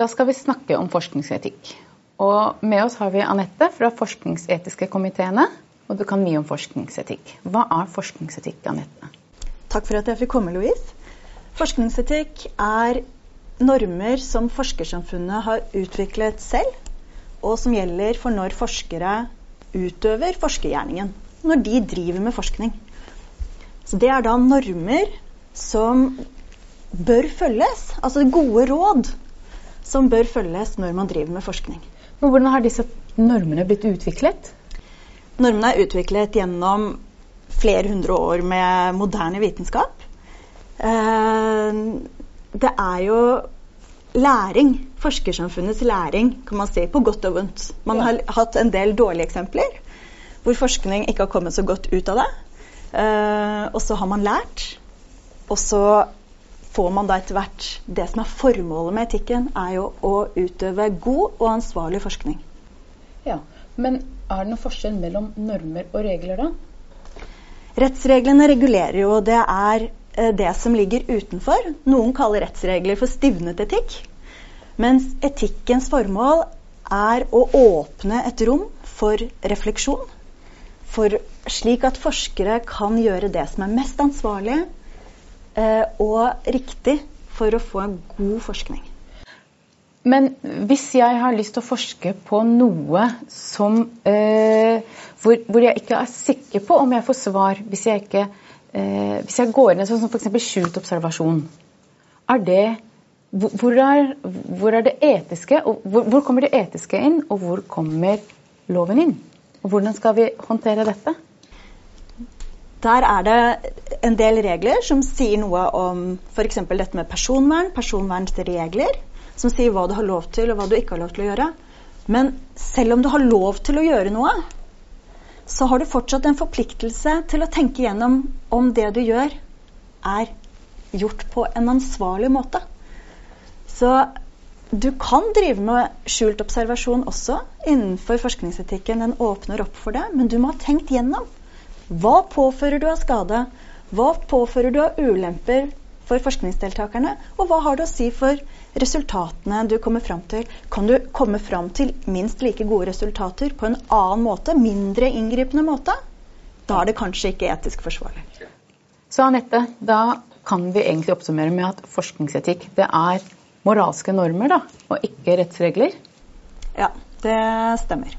Da skal vi snakke om forskningsetikk. Og med oss har vi Anette fra forskningsetiske komiteene. Og du kan mye om forskningsetikk. Hva er forskningsetikk, Anette? Takk for at jeg fikk komme, Louise. Forskningsetikk er normer som forskersamfunnet har utviklet selv, og som gjelder for når forskere utøver forskergjerningen. Når de driver med forskning. Så det er da normer som bør følges. Altså gode råd som bør følges når man driver med forskning. Men Hvordan har disse normene blitt utviklet? Normene er utviklet gjennom flere hundre år med moderne vitenskap. Eh, det er jo læring, forskersamfunnets læring, kan man si, på godt og vondt. Man har hatt en del dårlige eksempler hvor forskning ikke har kommet så godt ut av det. Uh, og så har man lært, og så får man da etter hvert Det som er formålet med etikken, er jo å utøve god og ansvarlig forskning. Ja, Men er det noen forskjell mellom normer og regler, da? Rettsreglene regulerer jo, det er eh, det som ligger utenfor. Noen kaller rettsregler for stivnet etikk. Mens etikkens formål er å åpne et rom for refleksjon. For slik at forskere kan gjøre det som er mest ansvarlig og riktig for å få en god forskning. Men hvis jeg har lyst til å forske på noe som, eh, hvor, hvor, jeg ikke er sikker på om jeg får svar hvis jeg, ikke, eh, hvis jeg går inn sånn som f.eks. skjult observasjon, er det, hvor, er, hvor er det etiske, og hvor, hvor kommer det etiske inn, og hvor kommer loven inn? Og hvordan skal vi håndtere dette? Der er det en del regler som sier noe om f.eks. dette med personvern, personvernsregler, som sier hva du har lov til og hva du ikke har lov til å gjøre. Men selv om du har lov til å gjøre noe, så har du fortsatt en forpliktelse til å tenke gjennom om det du gjør, er gjort på en ansvarlig måte. Så du kan drive med skjult observasjon også innenfor forskningsetikken. Den åpner opp for det, men du må ha tenkt gjennom. Hva påfører du av skade? Hva påfører du av ulemper for forskningsdeltakerne? Og hva har det å si for resultatene du kommer fram til? Kan du komme fram til minst like gode resultater på en annen måte, mindre inngripende måte? Da er det kanskje ikke etisk forsvarlig. Så Anette, da kan vi egentlig oppsummere med at forskningsetikk det er moralske normer, da, og ikke rettsregler? Ja, det stemmer.